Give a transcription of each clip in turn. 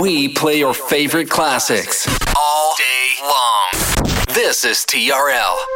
we play your favorite classics all day long. This is TRL.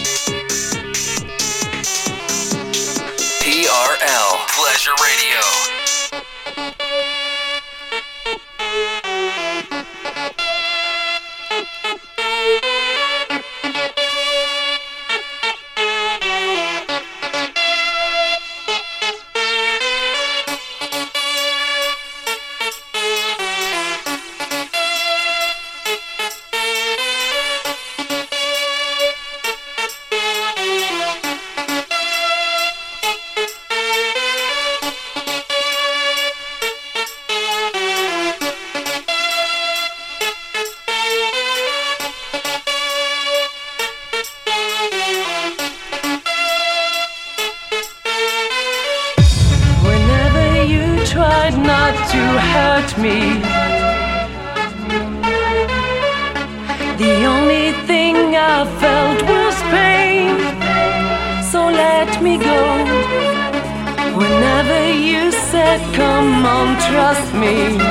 trust me.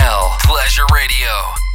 L Pleasure Radio.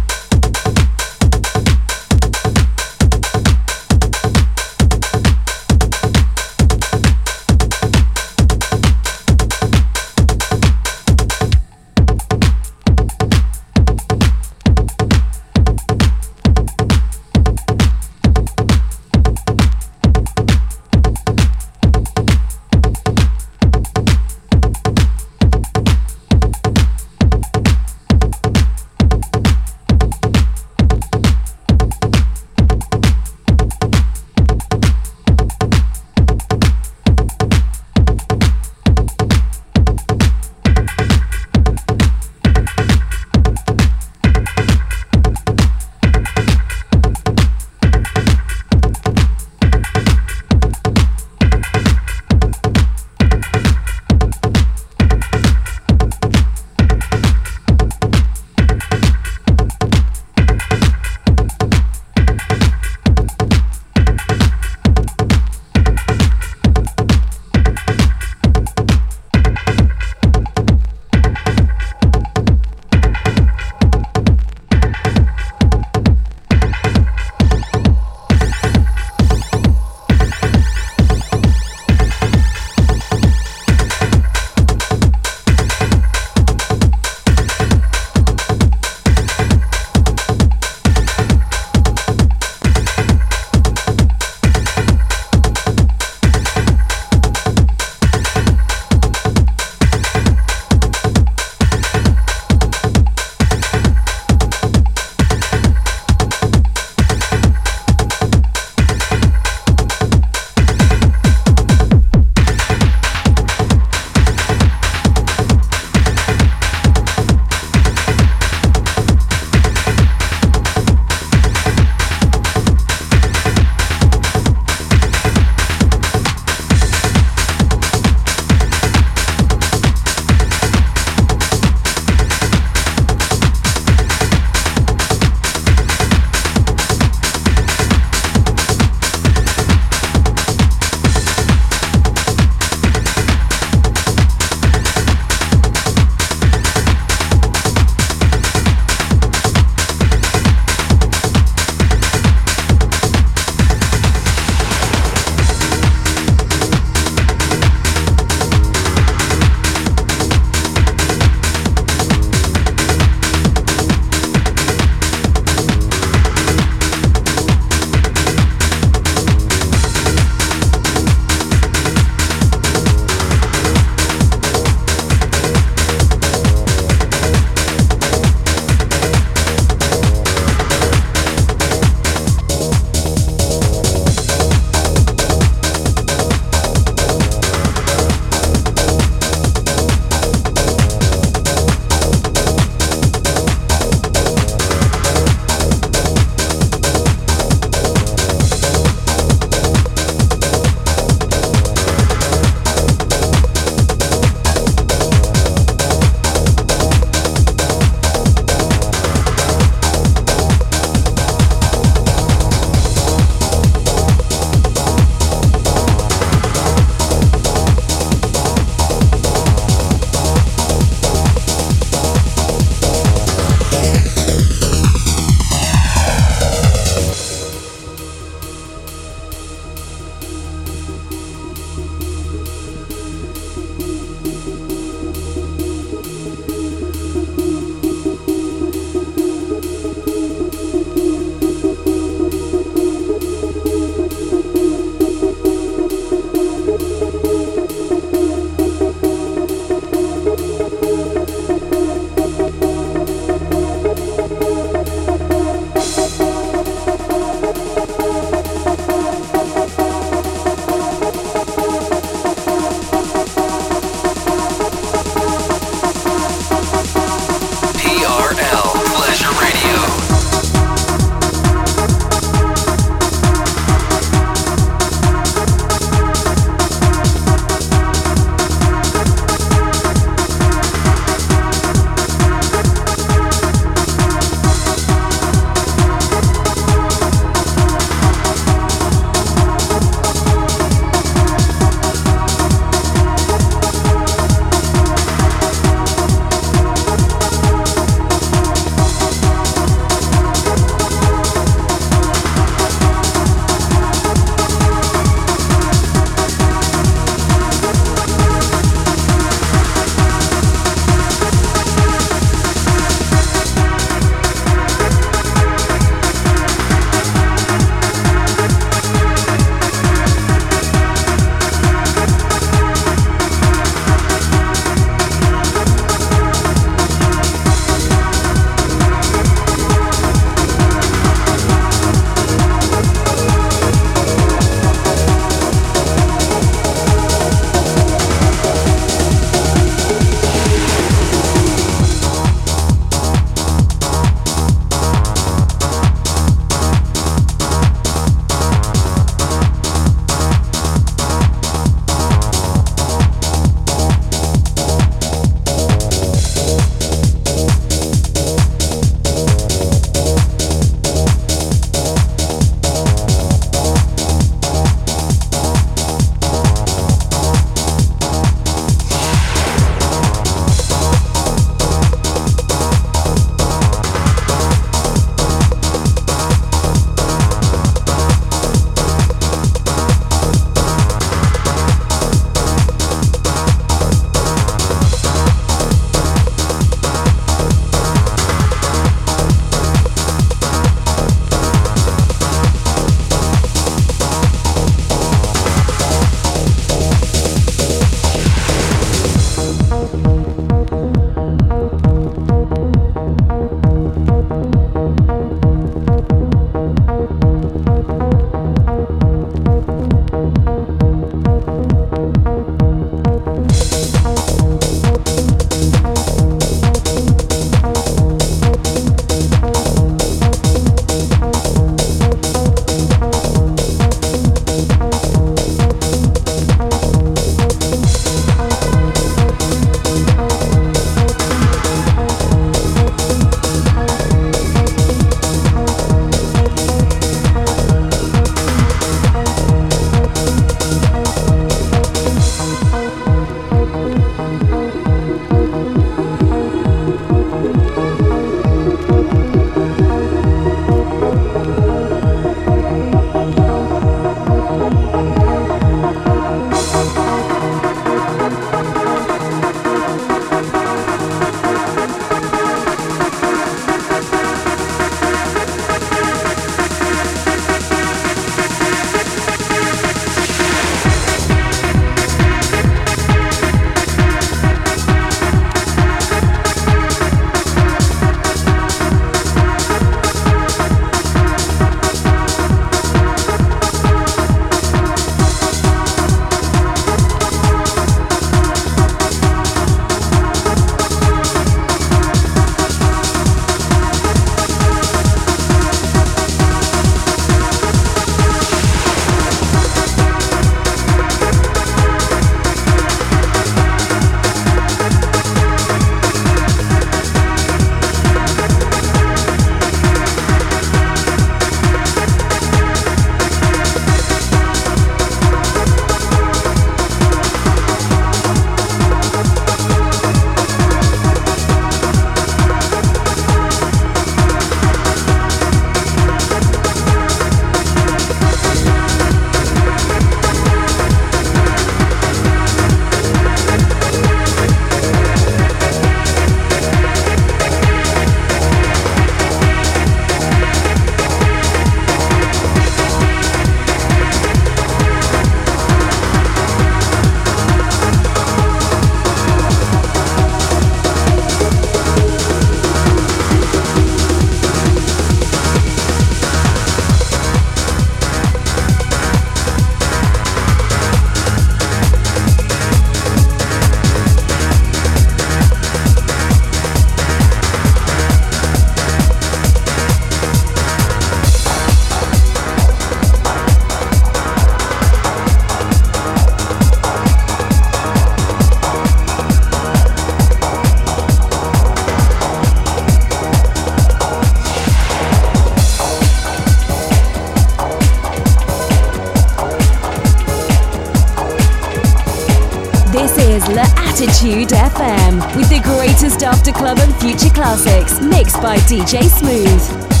And future classics mixed by DJ Smooth.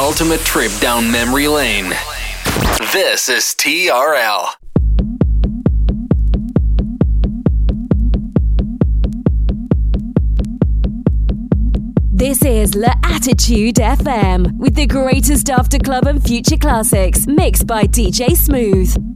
Ultimate trip down memory lane. This is TRL. This is La Attitude FM with the greatest after club and future classics mixed by DJ Smooth.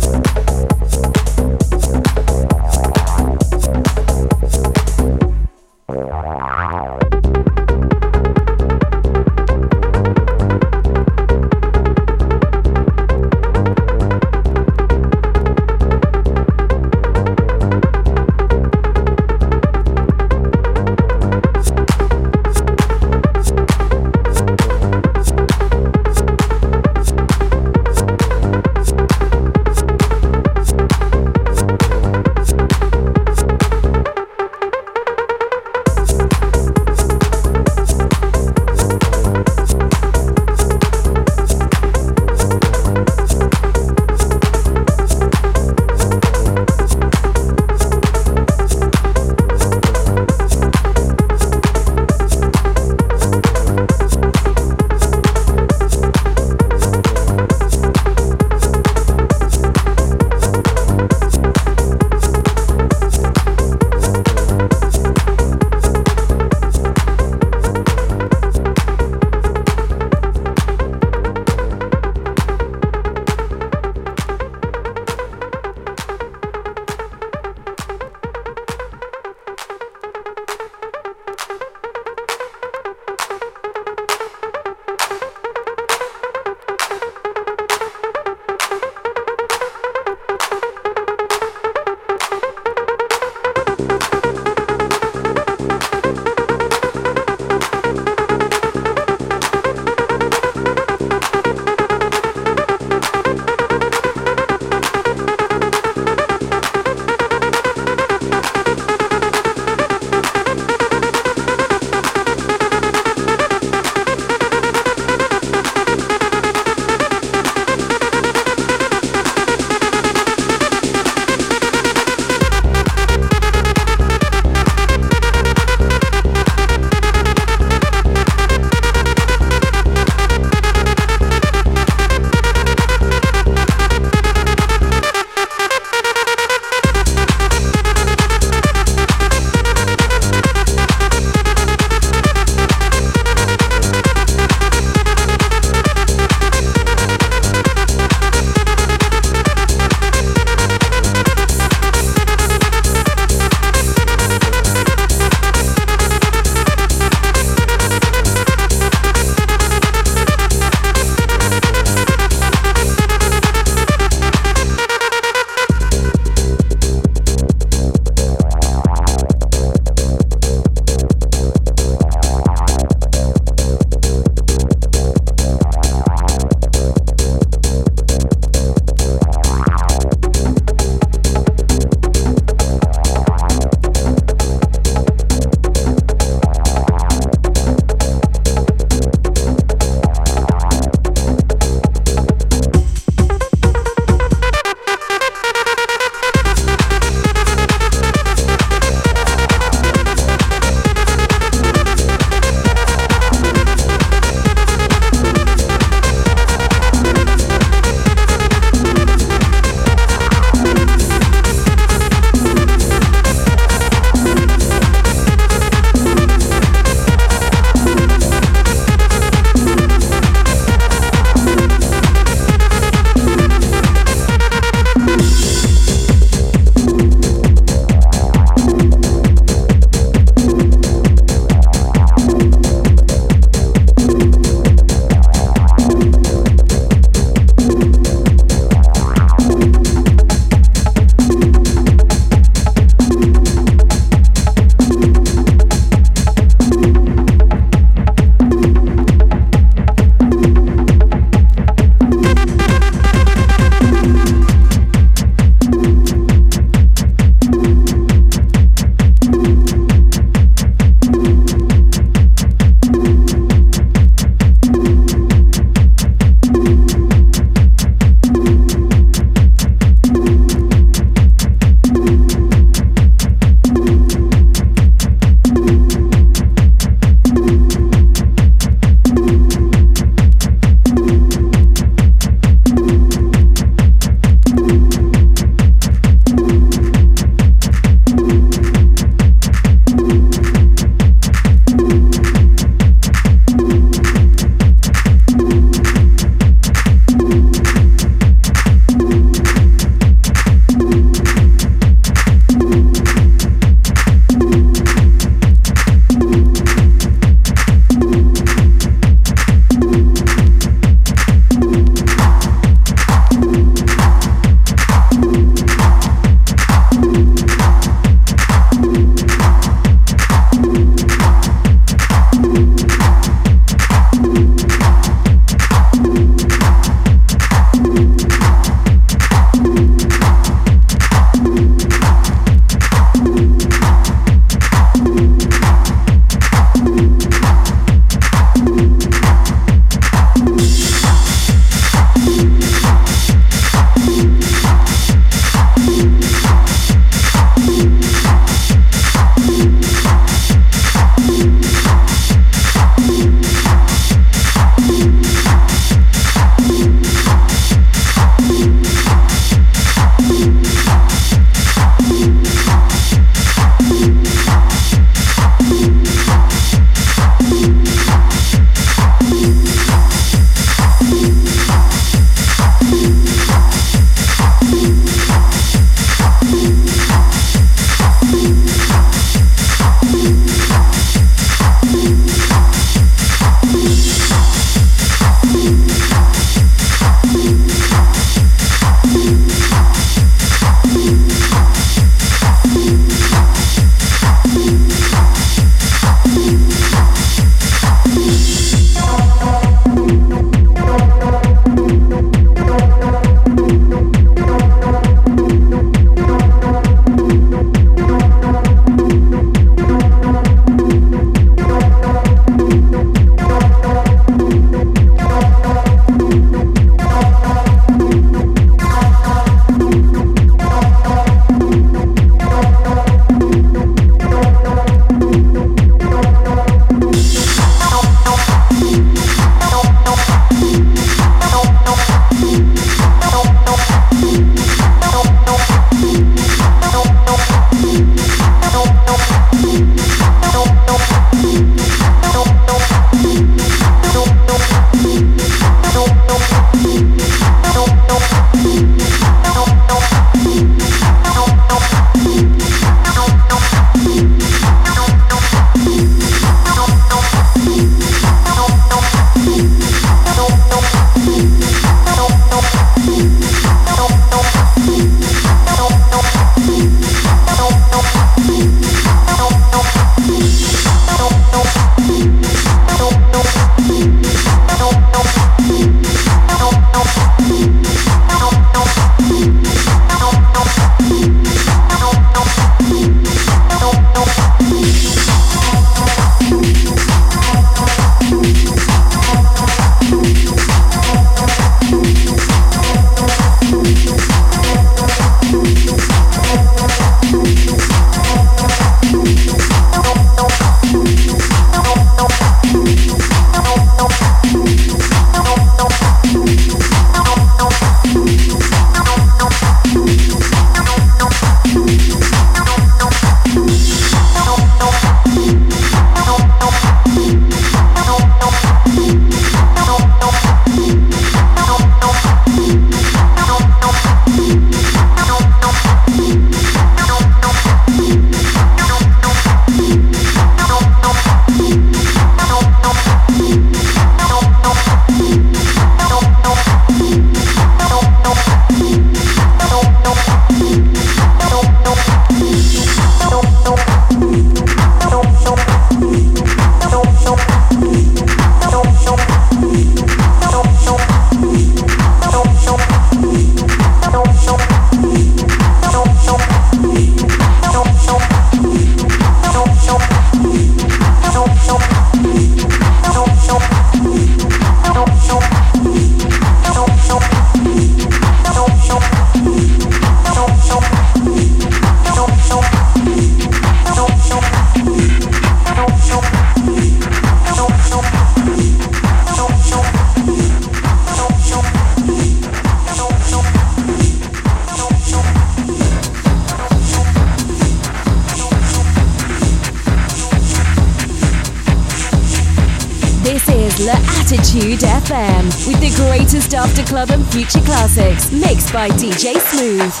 By DJ Smooth.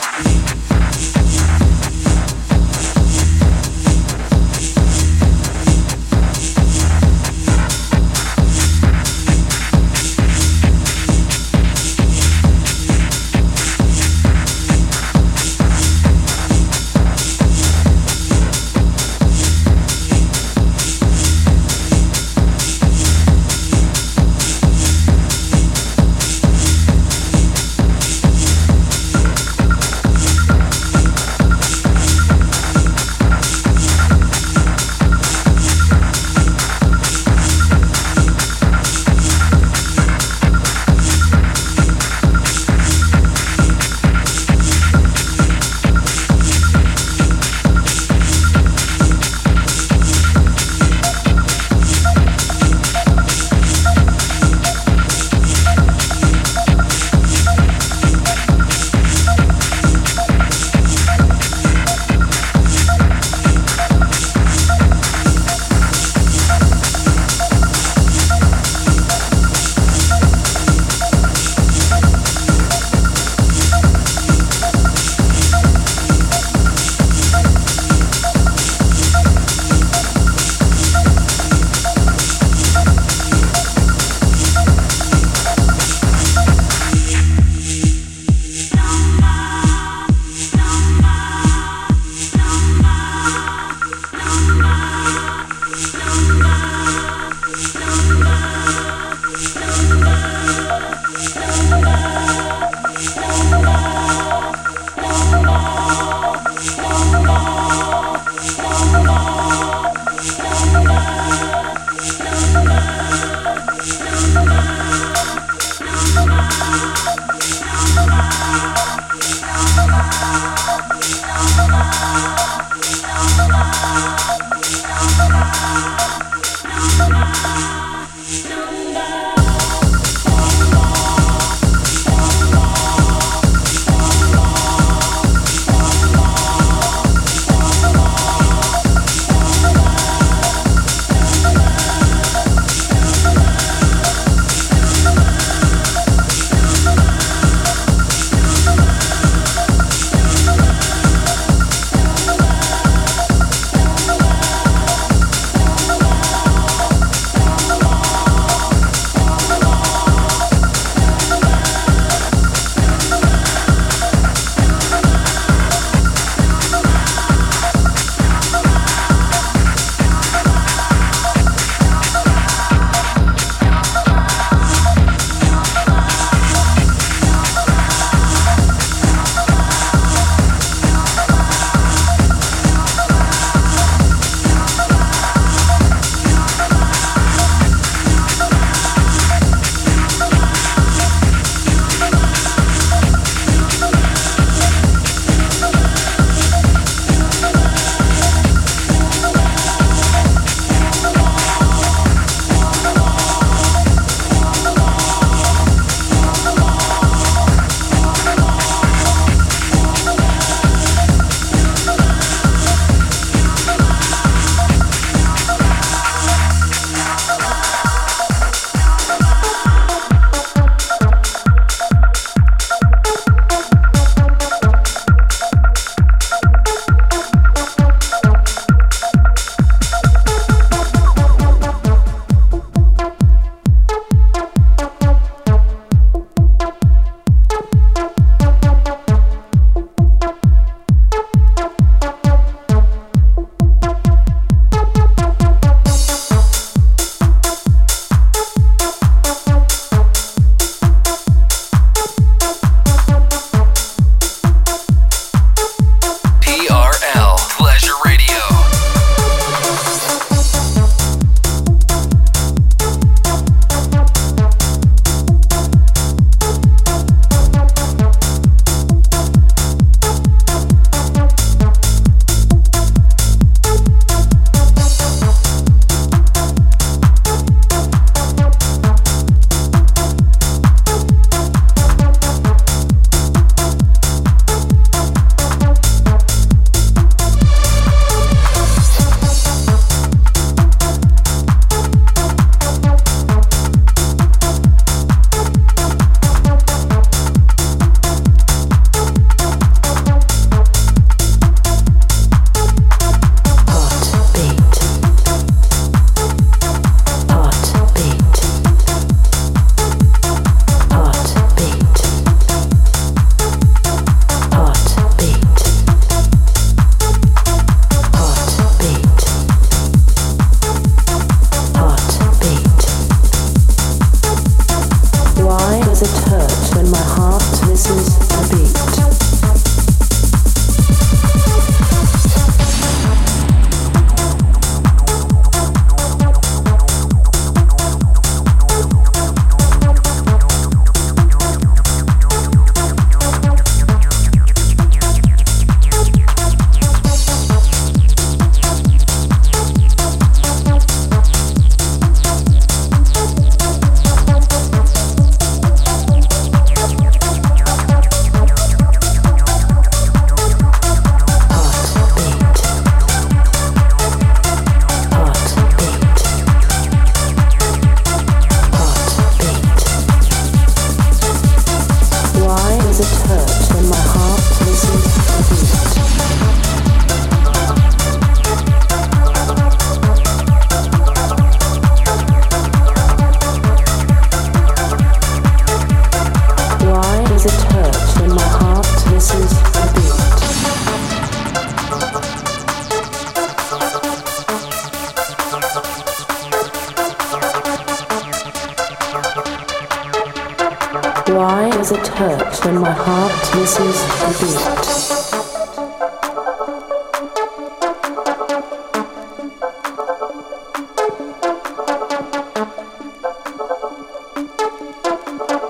When my heart misses the beat.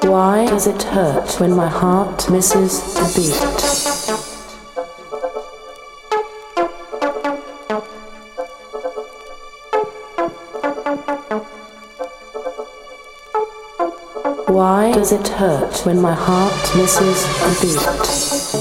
Why does it hurt when my heart misses the beat? does it hurt when my heart misses a beat?